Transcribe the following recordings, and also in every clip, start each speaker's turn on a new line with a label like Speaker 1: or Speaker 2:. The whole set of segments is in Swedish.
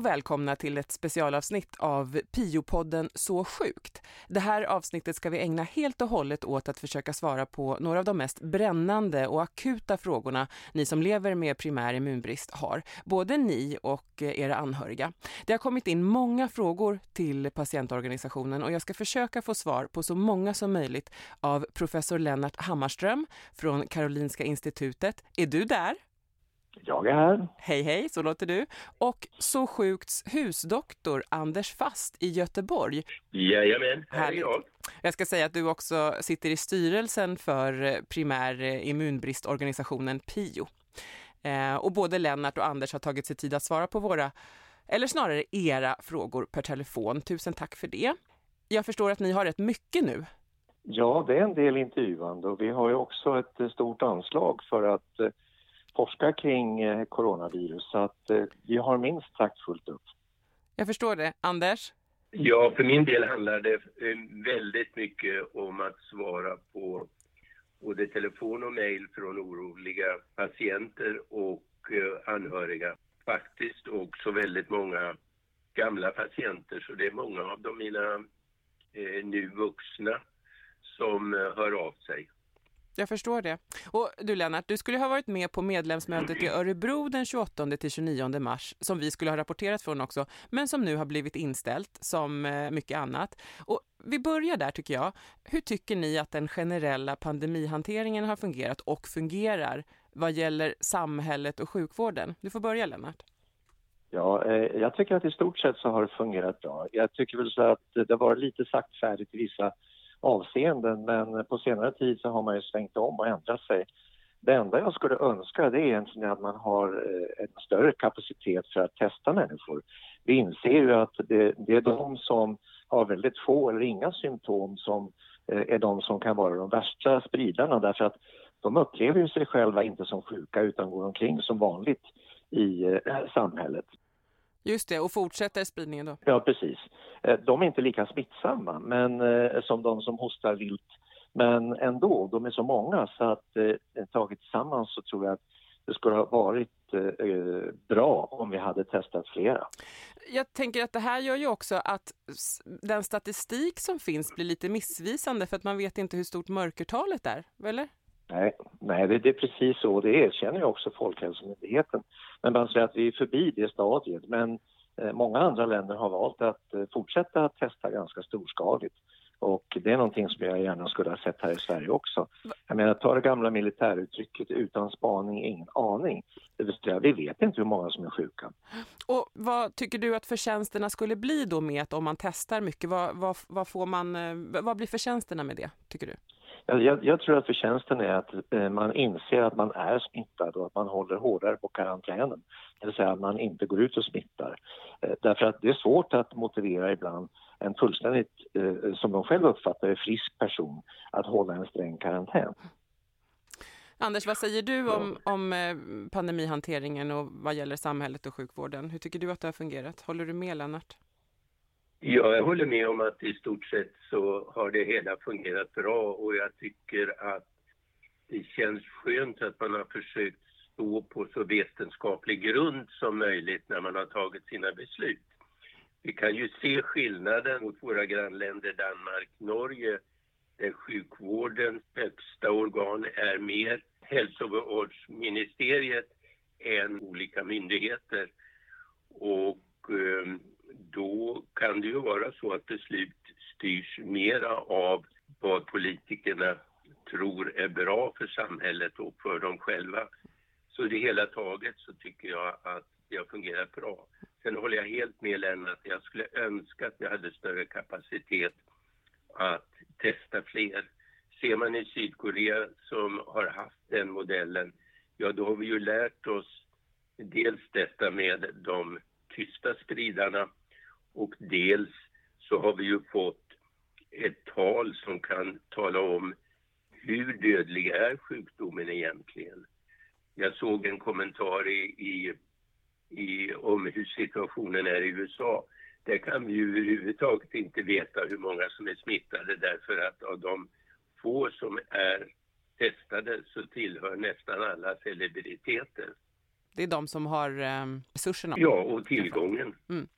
Speaker 1: och välkomna till ett specialavsnitt av Piopodden Så sjukt. Det här avsnittet ska vi ägna helt och hållet åt att försöka svara på några av de mest brännande och akuta frågorna ni som lever med primär immunbrist har. Både ni och era anhöriga. Det har kommit in många frågor till patientorganisationen och jag ska försöka få svar på så många som möjligt av professor Lennart Hammarström från Karolinska institutet. Är du där?
Speaker 2: Jag är här.
Speaker 1: Hej hej, så låter du. Och Så sjukts husdoktor Anders Fast i Göteborg.
Speaker 3: Jajamän, här är jag.
Speaker 1: Jag ska säga att du också sitter i styrelsen för primär immunbristorganisationen PIO. Eh, och både Lennart och Anders har tagit sig tid att svara på våra, eller snarare era frågor per telefon. Tusen tack för det. Jag förstår att ni har rätt mycket nu.
Speaker 2: Ja, det är en del intervjuande och vi har ju också ett stort anslag för att eh, forska kring eh, coronavirus så att eh, vi har minst sagt fullt upp.
Speaker 1: Jag förstår det. Anders?
Speaker 3: Ja, för min del handlar det eh, väldigt mycket om att svara på både telefon och mejl från oroliga patienter och anhöriga. Faktiskt också väldigt många gamla patienter, så det är många av de mina eh, nu vuxna som hör av sig.
Speaker 1: Jag förstår det. Och du Lennart, du skulle ha varit med på medlemsmötet i Örebro den 28 till 29 mars som vi skulle ha rapporterat från också, men som nu har blivit inställt som eh, mycket annat. Och vi börjar där tycker jag. Hur tycker ni att den generella pandemihanteringen har fungerat och fungerar vad gäller samhället och sjukvården? Du får börja Lennart.
Speaker 2: Ja, eh, jag tycker att i stort sett så har det fungerat bra. Jag tycker väl så att det var lite sagt färdigt i vissa avseenden men på senare tid så har man ju svängt om och ändrat sig. Det enda jag skulle önska det är egentligen att man har eh, en större kapacitet för att testa människor. Vi inser ju att det, det är de som har väldigt få eller inga symptom som eh, är de som kan vara de värsta spridarna därför att de upplever ju sig själva inte som sjuka utan går omkring som vanligt i eh, samhället.
Speaker 1: Just det, och fortsätter spridningen då?
Speaker 2: Ja, precis. Eh, de är inte lika smittsamma men, eh, som de som hostar vilt. Men ändå, de är så många så att eh, taget tillsammans så tror jag att det skulle ha varit bra om vi hade testat flera.
Speaker 1: Jag tänker att det här gör ju också att den statistik som finns blir lite missvisande för att man vet inte hur stort mörkertalet är, eller?
Speaker 2: Nej, nej det, är precis så. Det erkänner ju också Folkhälsomyndigheten. Men man säger att vi är förbi det stadiet. Men eh, många andra länder har valt att eh, fortsätta att testa ganska storskaligt. Och det är någonting som jag gärna skulle ha sett här i Sverige också. Jag menar, ta det gamla militäruttrycket utan spaning, ingen aning. Det vill säga, vi vet inte hur många som är sjuka.
Speaker 1: Och vad tycker du att förtjänsterna skulle bli då med att om man testar mycket, vad, vad, vad får man, eh, vad blir förtjänsterna med det, tycker du?
Speaker 2: Jag, jag, tror att förtjänsten är att eh, man inser att man är smittad och att man håller hårdare på karantänen. Det vill säga att man inte går ut och smittar. Eh, därför att det är svårt att motivera ibland en fullständigt, eh, som de själva uppfattar frisk person att hålla en sträng karantän.
Speaker 1: Anders, vad säger du om, om pandemihanteringen och vad gäller samhället och sjukvården? Hur tycker du att det har fungerat? Håller du med Lennart?
Speaker 3: Ja, jag håller med om att i stort sett så har det hela fungerat bra och jag tycker att det känns skönt att man har försökt stå på så vetenskaplig grund som möjligt när man har tagit sina beslut. Vi kan ju se skillnaden mot våra grannländer Danmark, Norge där sjukvårdens högsta organ är mer hälsovårdsministeriet än olika myndigheter. Och eh, då kan det ju vara så att beslut styrs mera av vad politikerna tror är bra för samhället och för dem själva. Så i det hela taget så tycker jag att det har fungerat bra. Sen håller jag helt med Lennart, jag skulle önska att vi hade större kapacitet att testa fler. Ser man i Sydkorea som har haft den modellen, ja då har vi ju lärt oss dels detta med de tysta spridarna och dels så har vi ju fått ett tal som kan tala om hur dödlig är sjukdomen egentligen. Jag såg en kommentar i, i, i, om hur situationen är i USA. Där kan vi ju överhuvudtaget inte veta hur många som är smittade därför att av de få som är testade så tillhör nästan alla celebriteter.
Speaker 1: Det är de som har eh, resurserna.
Speaker 3: Ja, och tillgången. Mm.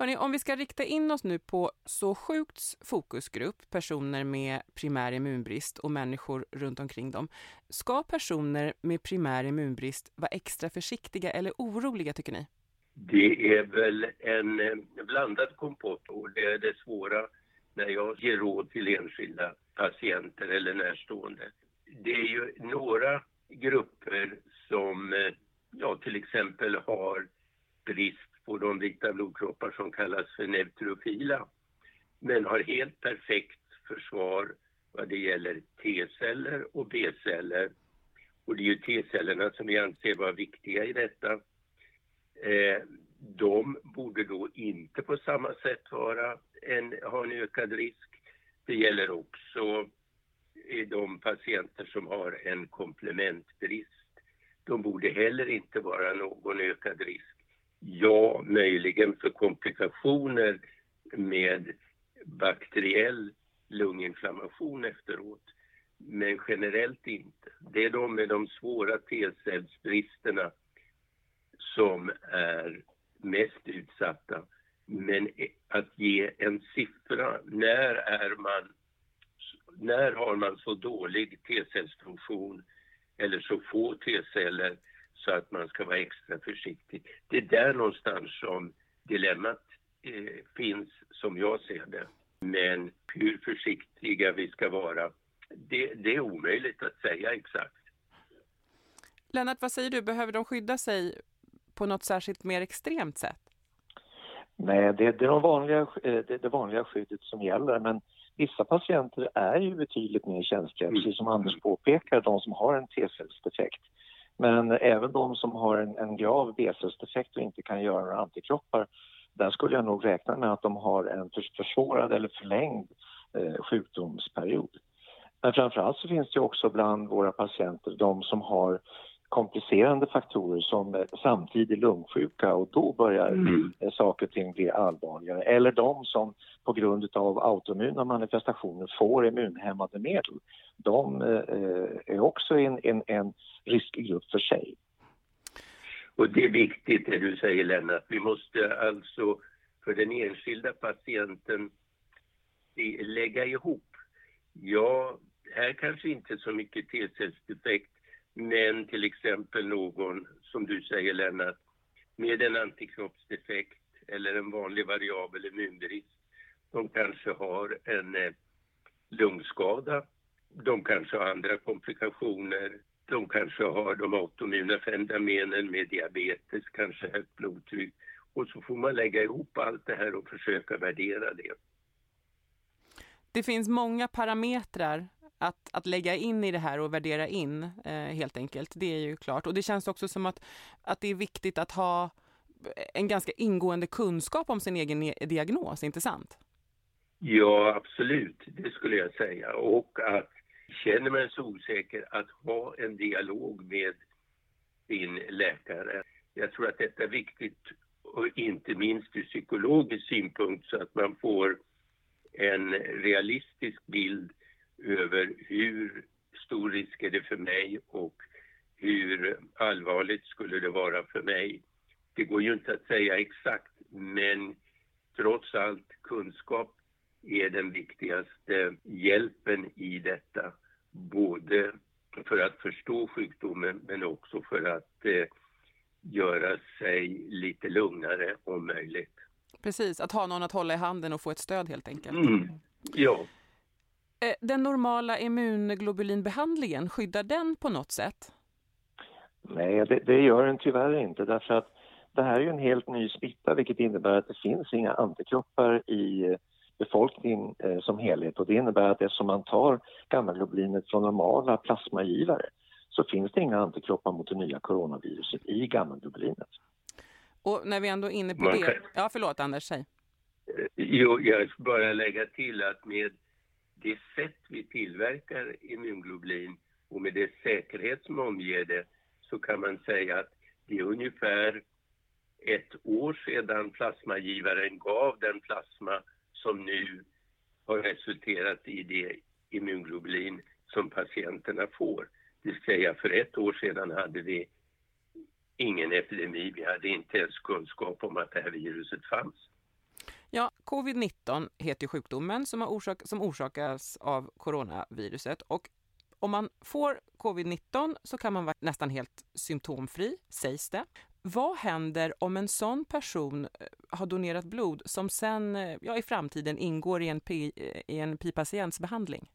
Speaker 1: Hörrni, om vi ska rikta in oss nu på Så sjukts fokusgrupp, personer med primär immunbrist och människor runt omkring dem. Ska personer med primär immunbrist vara extra försiktiga eller oroliga tycker ni?
Speaker 3: Det är väl en eh, blandad kompott och det är det svåra när jag ger råd till enskilda patienter eller närstående. Det är ju några grupper som eh, ja, till exempel har brist på de vita blodkroppar som kallas för neutrofila men har helt perfekt försvar vad det gäller T-celler och B-celler. Och det är ju T-cellerna som vi anser vara viktiga i detta. Eh, de borde då inte på samma sätt vara en, ha en ökad risk. Det gäller också eh, de patienter som har en komplementbrist. De borde heller inte vara någon ökad risk. Ja, möjligen för komplikationer med bakteriell lunginflammation efteråt. Men generellt inte. Det är de med de svåra T-cellsbristerna som är mest utsatta. Men att ge en siffra, när är man när har man så dålig T-cellsfunktion eller så få T-celler så att man ska vara extra försiktig. Det är där någonstans som dilemmat eh, finns, som jag ser det. Men hur försiktiga vi ska vara, det, det är omöjligt att säga exakt.
Speaker 1: Lennart, vad säger du? Behöver de skydda sig på något särskilt mer extremt sätt?
Speaker 2: Nej, det, det är de vanliga, eh, det, det vanliga skyddet som gäller. Men vissa patienter är ju betydligt mer känsliga, mm. precis som Anders påpekar, de som har en T-cellsdefekt. Men även de som har en, en grav B-cellsdefekt och inte kan göra några antikroppar, där skulle jag nog räkna med att de har en försvårad eller förlängd eh, sjukdomsperiod. Men framförallt så finns det också bland våra patienter de som har komplicerande faktorer som samtidig lungsjuka och då börjar mm. Eh, saker och ting bli allvarligare. Eller de som på grund av autoimmuna manifestationer får immunhämmande medel. De eh, är också en, en, en riskgrupp för sig.
Speaker 3: Och det är viktigt det du säger Lennart. Vi måste alltså för den enskilda patienten lägga ihop. Ja, här kanske inte så mycket T-cellsdefekt men till exempel någon, som du säger Lennart, med en antikroppsdefekt eller en vanlig variabel immunbrist. De kanske har en eh, lungskada. De kanske har andra komplikationer. De kanske har de autoimmuna fenomenen med diabetes, kanske högt blodtryck. Och så får man lägga ihop allt det här och försöka värdera det.
Speaker 1: Det finns många parametrar att, att lägga in i det här och värdera in eh, helt enkelt. Det är ju klart. Och det känns också som att, att det är viktigt att ha en ganska ingående kunskap om sin egen e-, diagnos, inte sant?
Speaker 3: Ja, absolut. Det skulle jag säga. Och att känner man sig osäker, att ha en dialog med sin läkare. Jag tror att detta är viktigt, och inte minst ur psykologisk synpunkt, så att man får en realistisk bild över hur stor risk är det för mig och hur allvarligt skulle det vara för mig. Det går ju inte att säga exakt, men trots allt kunskap är den viktigaste hjälpen i detta. Både för att förstå sjukdomen men också för att eh, göra sig lite lugnare om möjligt.
Speaker 1: Precis, att ha någon att hålla i handen och få ett stöd helt enkelt.
Speaker 3: Mm. Ja.
Speaker 1: Eh, den normala immunglobulinbehandlingen, skyddar den på något sätt?
Speaker 2: Nej, det, det, gör den tyvärr inte därför att det här är en helt ny smitta vilket innebär att det finns inga antikroppar i befolkningen eh, som helhet och det innebär att eftersom man tar gammaglobulinet från normala plasmagivare så finns det inga antikroppar mot det nya coronaviruset i gammaglobulinet.
Speaker 1: Och när vi ändå är inne på man det... Ja, förlåt Anders, säg.
Speaker 3: Eh, jo, jag ska bara lägga till att med det sätt vi tillverkar immunglobulin och med det säkerhet som omger det så kan man säga att det är ungefär ett år sedan plasmagivaren gav den plasma som nu har resulterat i det immunglobulin som patienterna får. Det vill säga för ett år sedan hade vi ingen epidemi. Vi hade inte ens kunskap om att det här viruset fanns.
Speaker 1: Ja, covid-19 heter sjukdomen som, orsak, som orsakas av coronaviruset och om man får covid-19 så kan man vara nästan helt symptomfri, sägs det. Vad händer om en sån person eh, har donerat blod som sen eh, ja, i framtiden ingår i en, eh, i en pi-patients
Speaker 2: behandling?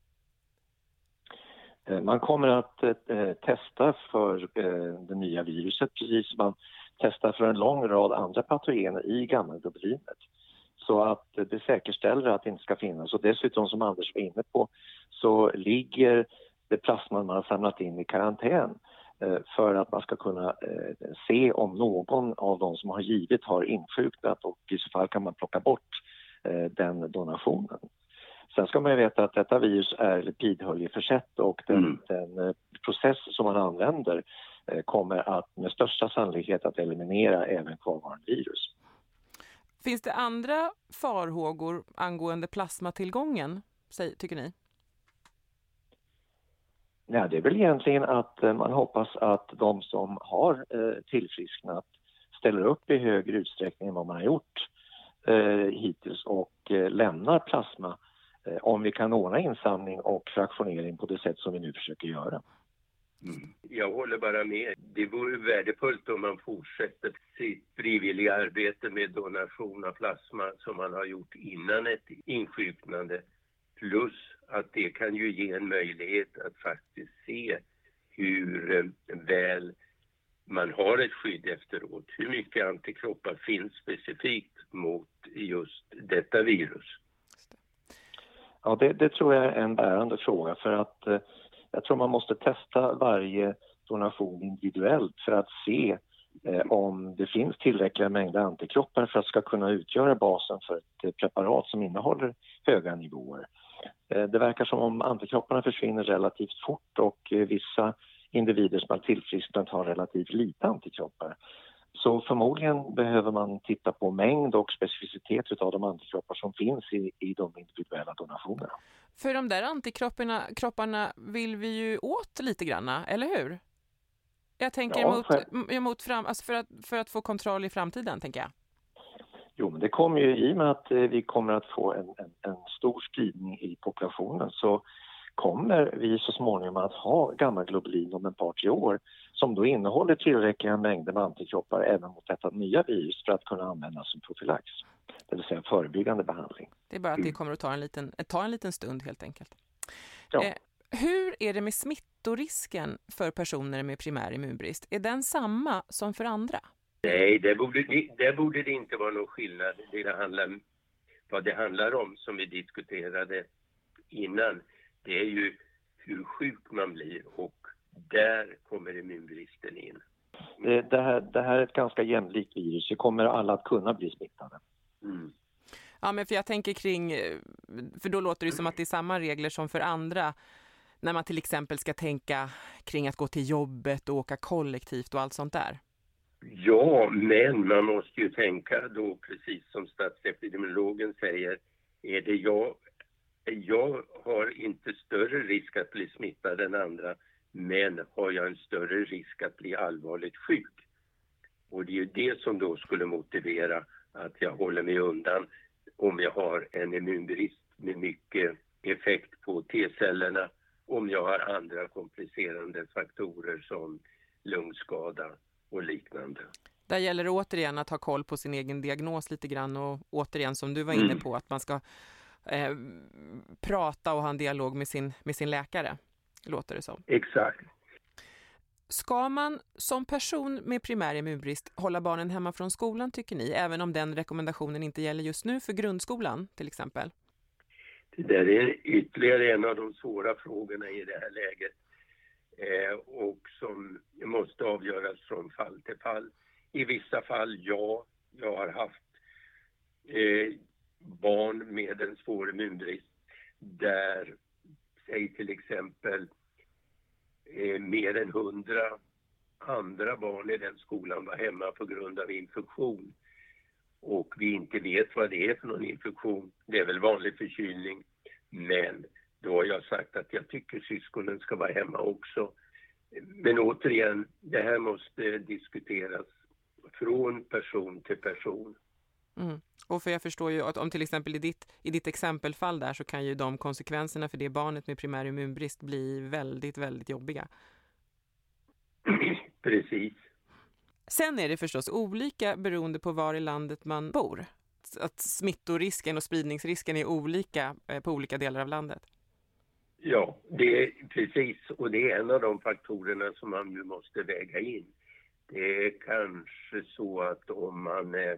Speaker 2: man kommer att eh, testa för eh, det nya viruset precis som man testar för en lång rad andra patogener i gammaldublinet. Så att det säkerställer att det inte ska finnas. Och dessutom som Anders var inne på så ligger det plasma man har samlat in i karantän eh, för att man ska kunna eh, se om någon av de som har givit har insjuknat och i så fall kan man plocka bort eh, den donationen. Sen ska man veta att detta virus är lipidhöljeförsett och den, mm. den process som man använder kommer att med största sannolikhet att eliminera även kvarvarande virus.
Speaker 1: Finns det andra farhågor angående plasmatillgången, tycker ni?
Speaker 2: Ja, det är väl egentligen att eh, man hoppas att de som har eh, tillfrisknat ställer upp i högre utsträckning än vad man har gjort eh, hittills och lämnar plasma om vi kan ordna insamling och fraktionering på det sätt som vi nu försöker göra.
Speaker 3: Mm. Jag håller bara med. Det vore värdefullt om man fortsätter sitt frivilliga arbete med donation av plasma som man har gjort innan ett insjuknande. Plus att det kan ju ge en möjlighet att faktiskt se hur eh, väl man har ett skydd efteråt. Hur mycket antikroppar finns specifikt mot just detta virus?
Speaker 2: Ja, det, det tror jag är en bärande fråga för att eh, jag tror man måste testa varje donation individuellt för att se eh, om det finns tillräckliga mängder antikroppar för att ska kunna utgöra basen för ett eh, preparat som innehåller höga nivåer. Eh, det verkar som om antikropparna försvinner relativt fort och vissa individer som har tillfrisknat har relativt lite antikroppar. Så förmodligen behöver man titta på mängd och specificitet av de antikroppar som finns i, i de individuella donationerna.
Speaker 1: För de där antikropparna kropparna vill vi ju åt lite granna, eller hur? Jag tänker ja, mot, emot fram, alltså för, att, för att få kontroll i framtiden, tänker jag.
Speaker 2: Jo, men det kommer ju i och med att eh, vi kommer att få en, en, en, stor spridning i populationen så kommer vi så småningom att ha gammaglobulin om ett par, tre år som då innehåller tillräckliga mängder med antikroppar även mot detta nya virus för att kunna användas som profylax, det vill säga förebyggande behandling.
Speaker 1: Det är bara att det kommer att ta en liten, ta en liten stund helt enkelt. Ja. Eh, hur är det med smittorisken för personer med primär immunbrist? Är den samma som för andra?
Speaker 3: Nej, det borde, det borde det inte vara någon skillnad. Det handlar, vad det handlar om, som vi diskuterade innan, det är ju hur sjuk man blir och där kommer immunbristen in.
Speaker 2: Det här, det här är ett ganska jämlikt virus. Vi kommer alla att kunna bli smittade. Mm.
Speaker 1: Ja, men för jag tänker kring, för då låter det som att det är samma regler som för andra när man till exempel ska tänka kring att gå till jobbet och åka kollektivt och allt sånt där.
Speaker 3: Ja, men man måste ju tänka då precis som statsepidemiologen säger, är det jag, jag har inte större risk att bli smittad än andra, men har jag en större risk att bli allvarligt sjuk? Och det är ju det som då skulle motivera att jag håller mig undan om jag har en immunbrist med mycket effekt på T-cellerna, om jag har andra komplicerande faktorer som lungskada och liknande.
Speaker 1: Där gäller det återigen att ha koll på sin egen diagnos lite grann och återigen som du var inne mm. på att man ska eh, prata och ha en dialog med sin, med sin läkare, låter det som.
Speaker 3: Exakt.
Speaker 1: Ska man som person med primär immunbrist hålla barnen hemma från skolan tycker ni, även om den rekommendationen inte gäller just nu för grundskolan till exempel?
Speaker 3: Det där är ytterligare en av de svåra frågorna i det här läget eh, och som måste avgöras från fall till fall. I vissa fall, ja, jag har haft eh, barn med en svår immunbrist där, säg till exempel, eh, mer än hundra andra barn i den skolan var hemma på grund av infektion och vi inte vet vad det är för någon infektion. Det är väl vanlig förkylning, men då har jag sagt att jag tycker syskonen ska vara hemma också Men återigen, det här måste diskuteras från person till person.
Speaker 1: Mm. Och för jag förstår ju att om till exempel i ditt, i ditt exempelfall där så kan ju de konsekvenserna för det barnet med primär immunbrist bli väldigt, väldigt jobbiga.
Speaker 3: Precis.
Speaker 1: Sen är det förstås olika beroende på var i landet man bor. Att smittorisken och spridningsrisken är olika eh, på olika delar av landet.
Speaker 3: Ja, det är precis. Och det är en av de faktorerna som man nu måste väga in. Det är kanske så att om man eh,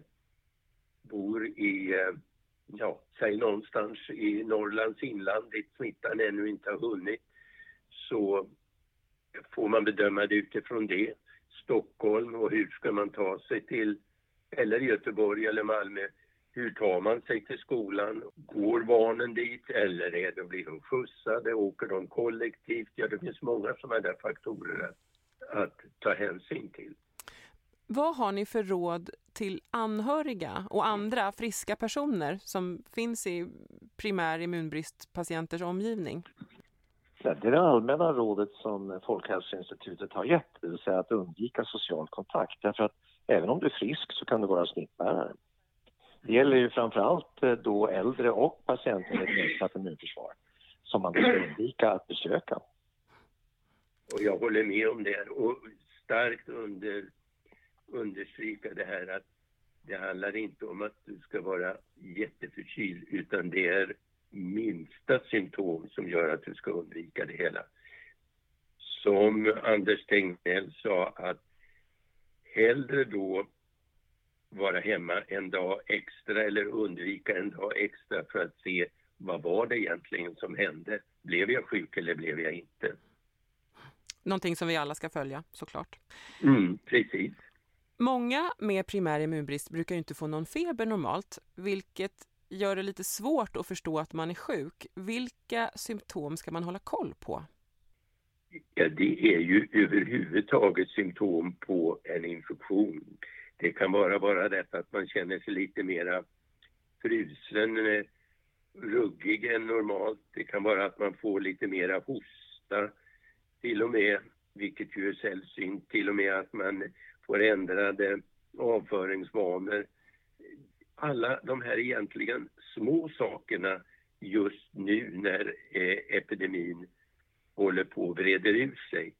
Speaker 3: bor i, eh, ja, säg någonstans i Norrlands inland dit smittan ännu inte har hunnit, så får man bedöma det utifrån det. Stockholm och hur ska man ta sig till, eller Göteborg eller Malmö, hur tar man sig till skolan? Går barnen dit eller är det, blir de skjutsade? Åker de kollektivt? Ja, det finns många sådana där faktorer att, att ta hänsyn till.
Speaker 1: Vad har ni för råd till anhöriga och andra friska personer som finns i primär immunbristpatienters omgivning?
Speaker 2: Det är det allmänna rådet som Folkhälsoinstitutet har gett, det vill säga att undvika social kontakt. Därför att även om du är frisk så kan du vara smittbärare. Det gäller ju framförallt eh, då äldre och patienter med nedsatt immunförsvar som man ska undvika att besöka.
Speaker 3: Och jag håller med om det och starkt under, understryka det här att det handlar inte om att du ska vara jätteförkyld utan det är minsta symptom som gör att du ska undvika det hela. Som Anders Tegnell sa att hellre då vara hemma en dag extra eller undvika en dag extra för att se vad var det egentligen som hände? Blev jag sjuk eller blev jag inte?
Speaker 1: Någonting som vi alla ska följa såklart.
Speaker 3: Mm, precis.
Speaker 1: Många med primär immunbrist brukar inte få någon feber normalt, vilket gör det lite svårt att förstå att man är sjuk. Vilka symptom ska man hålla koll på?
Speaker 3: Ja, det är ju överhuvudtaget symptom på en infektion. Det kan vara bara detta att man känner sig lite mera frusen, eh, ruggig än normalt. Det kan vara att man får lite mera hosta, till och med, vilket ju är sällsynt, till och med att man får ändrade avföringsvanor. Alla de här egentligen små sakerna just nu när eh, epidemin håller på att breder ut sig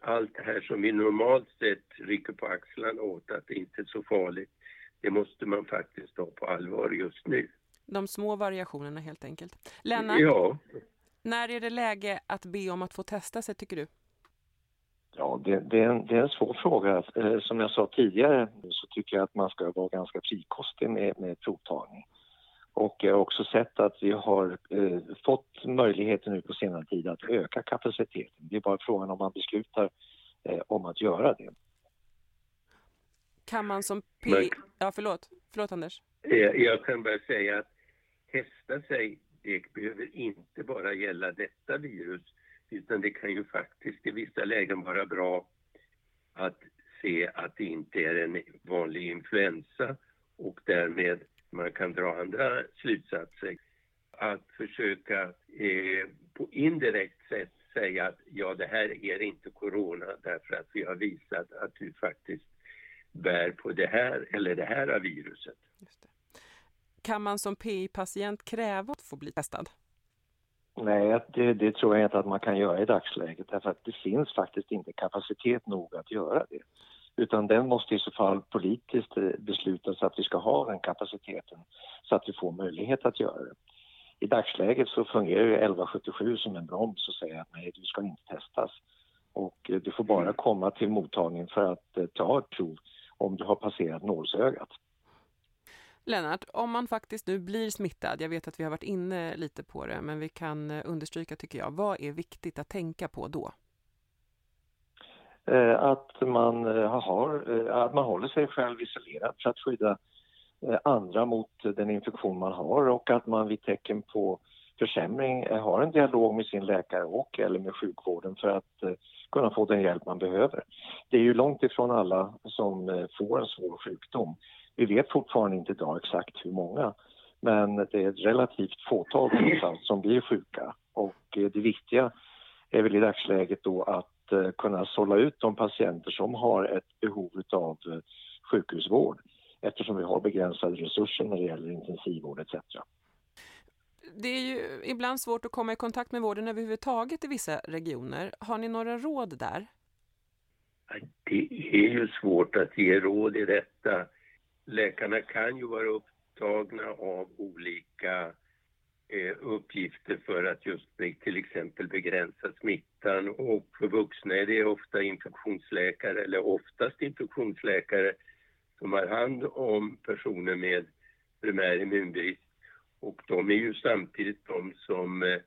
Speaker 3: allt det här som vi normalt sett rycker på axlarna åt att det inte är så farligt, det måste man faktiskt ta på allvar just nu.
Speaker 1: De små variationerna helt enkelt. Lennart,
Speaker 3: ja.
Speaker 1: när är det läge att be om att få testa sig tycker du?
Speaker 2: Ja, det, det, är en, det är en svår fråga. Eh, som jag sa tidigare så tycker jag att man ska vara ganska frikostig med, med provtagning. Och jag har också sett att vi har eh, fått möjligheter nu på senare tid att öka kapaciteten. Det är bara frågan om man beslutar eh, om att göra det.
Speaker 1: Kan man som P...
Speaker 3: Men...
Speaker 1: Ja, förlåt. Förlåt, Anders.
Speaker 3: Jag kan bara säga att testa sig, det behöver inte bara gälla detta virus utan det kan ju faktiskt i vissa lägen vara bra att se att det inte är en vanlig influensa och därmed man kan dra andra slutsatser. Att försöka eh, på indirekt sätt säga att ja, det här är inte corona därför att vi har visat att du faktiskt bär på det här eller det här viruset. Det.
Speaker 1: Kan man som PI-patient kräva att få bli testad?
Speaker 2: Nej, det, det, tror jag inte att man kan göra i dagsläget därför att det finns faktiskt inte kapacitet nog att göra det. Utan den måste i så fall politiskt eh, beslutas att vi ska ha den kapaciteten så att vi får möjlighet att göra det. I dagsläget så fungerar ju 1177 som en broms och säger att nej, du ska inte testas. Och eh, du får bara komma till mottagningen för att eh, ta ett prov om du har passerat nålsögat.
Speaker 1: Lennart, om man faktiskt nu blir smittad, jag vet att vi har varit inne lite på det, men vi kan eh, understryka tycker jag, vad är viktigt att tänka på då?
Speaker 2: Eh, att man, eh, har, att man håller sig själv isolerad för att skydda andra mot den infektion man har och att man vid tecken på försämring har en dialog med sin läkare och eller med sjukvården för att kunna få den hjälp man behöver. Det är ju långt ifrån alla som får en svår sjukdom. Vi vet fortfarande inte idag exakt hur många men det är ett relativt fåtal som blir sjuka och det viktiga är väl i dagsläget då att att eh, kunna sålla ut de patienter som har ett behov av eh, sjukhusvård eftersom vi har begränsade resurser när det gäller intensivvård etc.
Speaker 1: Det är ju ibland svårt att komma i kontakt med vården överhuvudtaget i vissa regioner. Har ni några råd där?
Speaker 3: Det är ju svårt att ge råd i detta. Läkarna kan ju vara upptagna av olika eh, uppgifter för att just till exempel begränsa smittan och för vuxna är det ofta infektionsläkare eller oftast infektionsläkare som har hand om personer med primär immunbrist och de är ju samtidigt de som eh,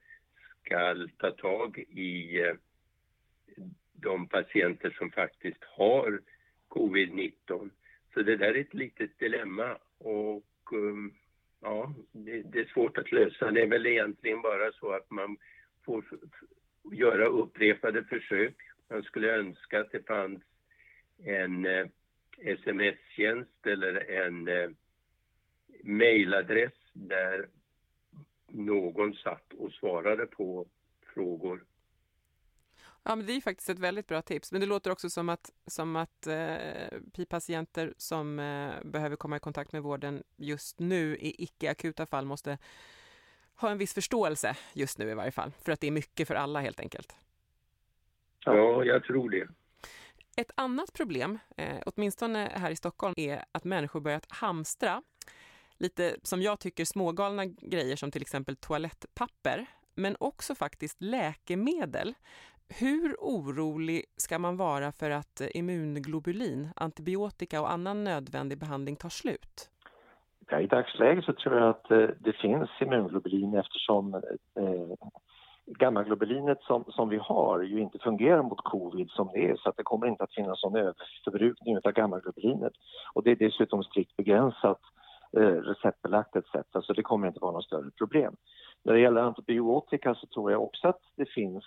Speaker 3: ska ta tag i eh, de patienter som faktiskt har covid-19. Så det där är ett litet dilemma och um, ja, det, det, är svårt att lösa. Det är väl egentligen bara så att man får göra upprepade försök. Man skulle önska att det fanns en eh, sms-tjänst eller en eh, mejladress där någon satt och svarade på frågor.
Speaker 1: Ja, men det är faktiskt ett väldigt bra tips. Men det låter också som att, som att eh, patienter som eh, behöver komma i kontakt med vården just nu i icke-akuta fall måste ha en viss förståelse just nu i varje fall. För att det är mycket för alla helt enkelt.
Speaker 3: Ja, jag tror det.
Speaker 1: Ett annat problem, eh, åtminstone här i Stockholm, är att människor börjat hamstra lite som jag tycker smågalna grejer som till exempel toalettpapper, men också faktiskt läkemedel. Hur orolig ska man vara för att eh, immunglobulin, antibiotika och annan nödvändig behandling tar slut?
Speaker 2: Ja, I dagsläget så tror jag att eh, det finns immunglobulin eftersom eh, eh gammaglobulinet som, som vi har ju inte fungerar mot covid som det är så att det kommer inte att finnas någon överförbrukning av gammaglobulinet. Och det är dessutom strikt begränsat eh, receptbelagt etc. Så det kommer inte vara något större problem. När det gäller antibiotika så tror jag också att det finns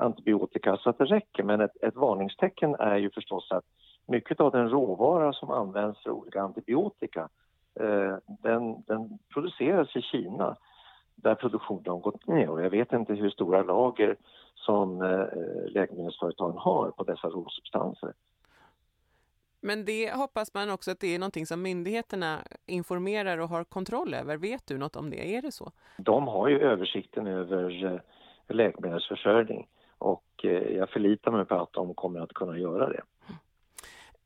Speaker 2: antibiotika så att det räcker. Men ett, ett varningstecken är ju förstås att mycket av den råvara som används för olika antibiotika eh, den, den produceras i Kina där produktionen har gått ner och jag vet inte hur stora lager som eh, läkemedelsföretagen har på dessa råsubstanser.
Speaker 1: Men det hoppas man också att det är någonting som myndigheterna informerar och har kontroll över. Vet du något om det? Är det så?
Speaker 2: De har ju översikten över eh, läkemedelsförsörjning och eh, jag förlitar mig på att de kommer att kunna göra det.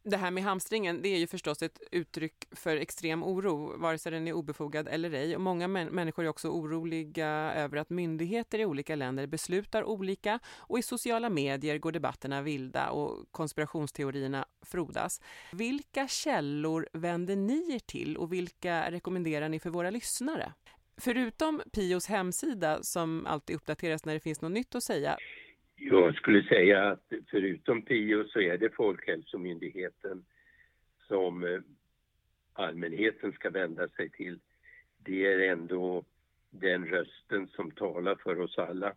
Speaker 1: Det här med hamstringen, det är ju förstås ett uttryck för extrem oro, vare sig den är obefogad eller ej. Och många män människor är också oroliga över att myndigheter i olika länder beslutar olika och i sociala medier går debatterna vilda och konspirationsteorierna frodas. Vilka källor vänder ni er till och vilka rekommenderar ni för våra lyssnare? Förutom Pios hemsida som alltid uppdateras när det finns något nytt att säga
Speaker 3: jag skulle säga att förutom PIO så är det Folkhälsomyndigheten som eh, allmänheten ska vända sig till. Det är ändå den rösten som talar för oss alla.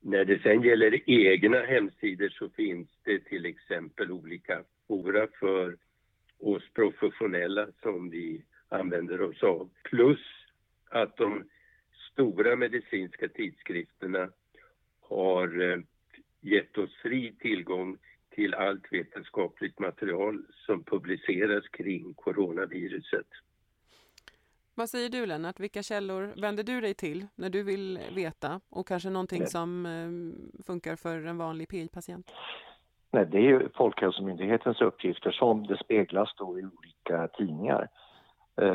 Speaker 3: När det sen gäller egna hemsidor så finns det till exempel olika fora för oss professionella som vi använder oss av. Plus att de stora medicinska tidskrifterna har eh, gett oss fri tillgång till allt vetenskapligt material som publiceras kring coronaviruset.
Speaker 1: Vad säger du Lennart, vilka källor vänder du dig till när du vill veta och kanske någonting Nej. som eh, funkar för en vanlig PI-patient?
Speaker 2: Nej, det är ju Folkhälsomyndighetens uppgifter som det speglas då i olika tidningar eh,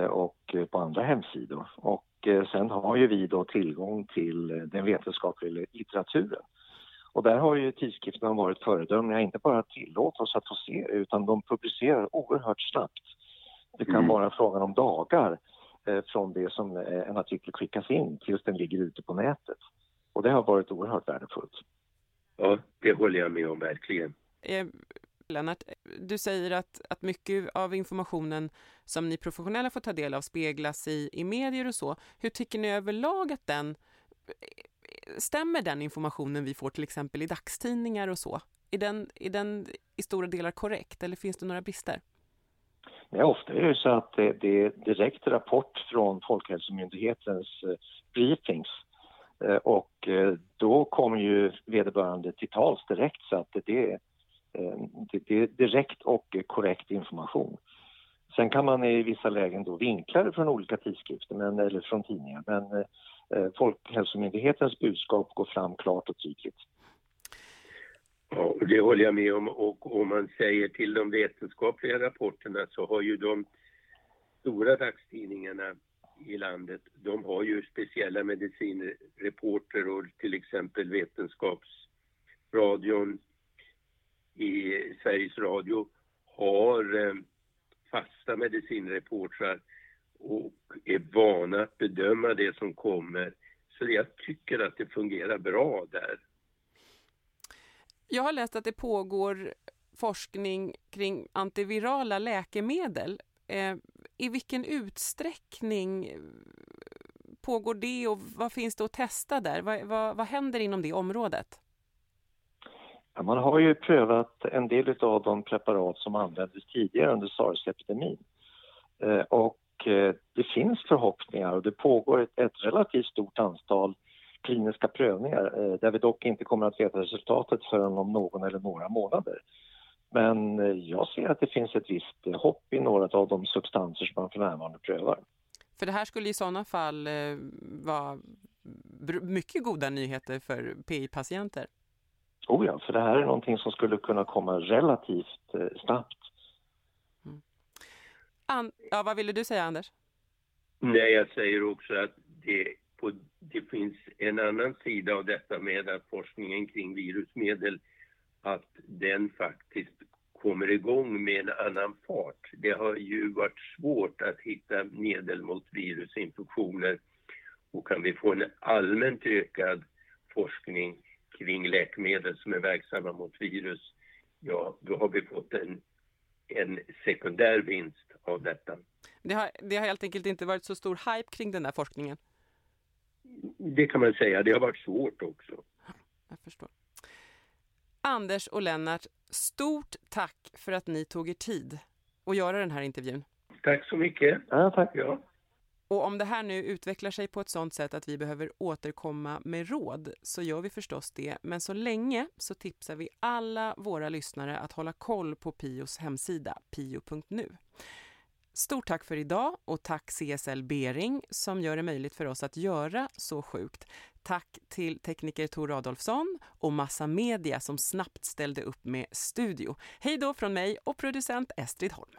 Speaker 2: och på andra hemsidor. Och Eh, sen har ju vi då tillgång till eh, den vetenskapliga litteraturen. Och där har ju tidskrifterna varit föredömliga, inte bara tillåta oss att få se utan de publicerar oerhört snabbt. Det kan mm. vara frågan om dagar eh, från det som eh, en artikel skickas in tills den ligger ute på nätet. Och det har varit oerhört värdefullt.
Speaker 3: Ja, det håller jag med om verkligen.
Speaker 1: Lennart, eh, du säger att, att mycket av informationen som ni professionella får ta del av speglas i, i medier och så. Hur tycker ni överlag att den eh, stämmer den informationen vi får till exempel i dagstidningar och så? Är den, är den i stora delar korrekt eller finns det några brister?
Speaker 2: Nej, ofta är det så att det, det är direkt rapport från Folkhälsomyndighetens eh, briefings Eh, och eh, då kommer ju vederbörande till tals direkt så att det, Ehm, det, är direkt och korrekt information. Sen kan man i vissa lägen då vinkla det från olika tidskrifter men, eller från tidningar men eh, Folkhälsomyndighetens budskap går fram klart och tydligt.
Speaker 3: Ja, det håller jag med om. Och om man säger till de vetenskapliga rapporterna så har ju de stora dagstidningarna i landet, de har ju speciella medicinreporter och till exempel Vetenskapsradion i Sveriges Radio har eh, fasta medicinreportrar och är vana att bedöma det som kommer. Så jag tycker att det fungerar bra där.
Speaker 1: Jag har läst att det pågår forskning kring antivirala läkemedel. Eh, I vilken utsträckning pågår det och vad finns det att testa där? Vad, vad, vad händer inom det området?
Speaker 2: Ja, man har ju prövat en del av de preparat som användes tidigare under sars-epidemin. Eh, och eh, det finns förhoppningar och det pågår ett, ett relativt stort antal kliniska prövningar eh, där vi dock inte kommer att veta resultatet förrän om någon eller några månader. Men jag ser att det finns ett visst hopp i några av de substanser som man för närvarande prövar.
Speaker 1: För det här skulle i sådana fall vara mycket goda nyheter för PI-patienter?
Speaker 2: Oh ja, för det här är någonting som skulle kunna komma relativt snabbt.
Speaker 1: Mm. An ja, vad ville du säga Anders?
Speaker 3: Nej, jag säger också att det på, det finns en annan sida av detta med att forskningen kring virusmedel, att den faktiskt kommer igång med en annan fart. Det har ju varit svårt att hitta medel mot virusinfektioner och kan vi få en allmänt ökad forskning kring läkemedel som är verksamma mot virus, ja, då har vi fått en, en sekundär vinst av detta.
Speaker 1: Det har, det har helt enkelt inte varit så stor hype kring den här forskningen?
Speaker 3: Det kan man säga. Det har varit svårt också.
Speaker 1: Jag förstår. Anders och Lennart, stort tack för att ni tog er tid att göra den här intervjun.
Speaker 3: Tack så mycket.
Speaker 2: Ja, tack. Ja.
Speaker 1: Och om det här nu utvecklar sig på ett sånt sätt att vi behöver återkomma med råd så gör vi förstås det. Men så länge så tipsar vi alla våra lyssnare att hålla koll på Pios hemsida, pio.nu. Stort tack för idag och tack CSL Bering som gör det möjligt för oss att göra Så sjukt. Tack till tekniker Tor Adolfsson och Massa Media som snabbt ställde upp med studio. Hej då från mig och producent Estrid Holm.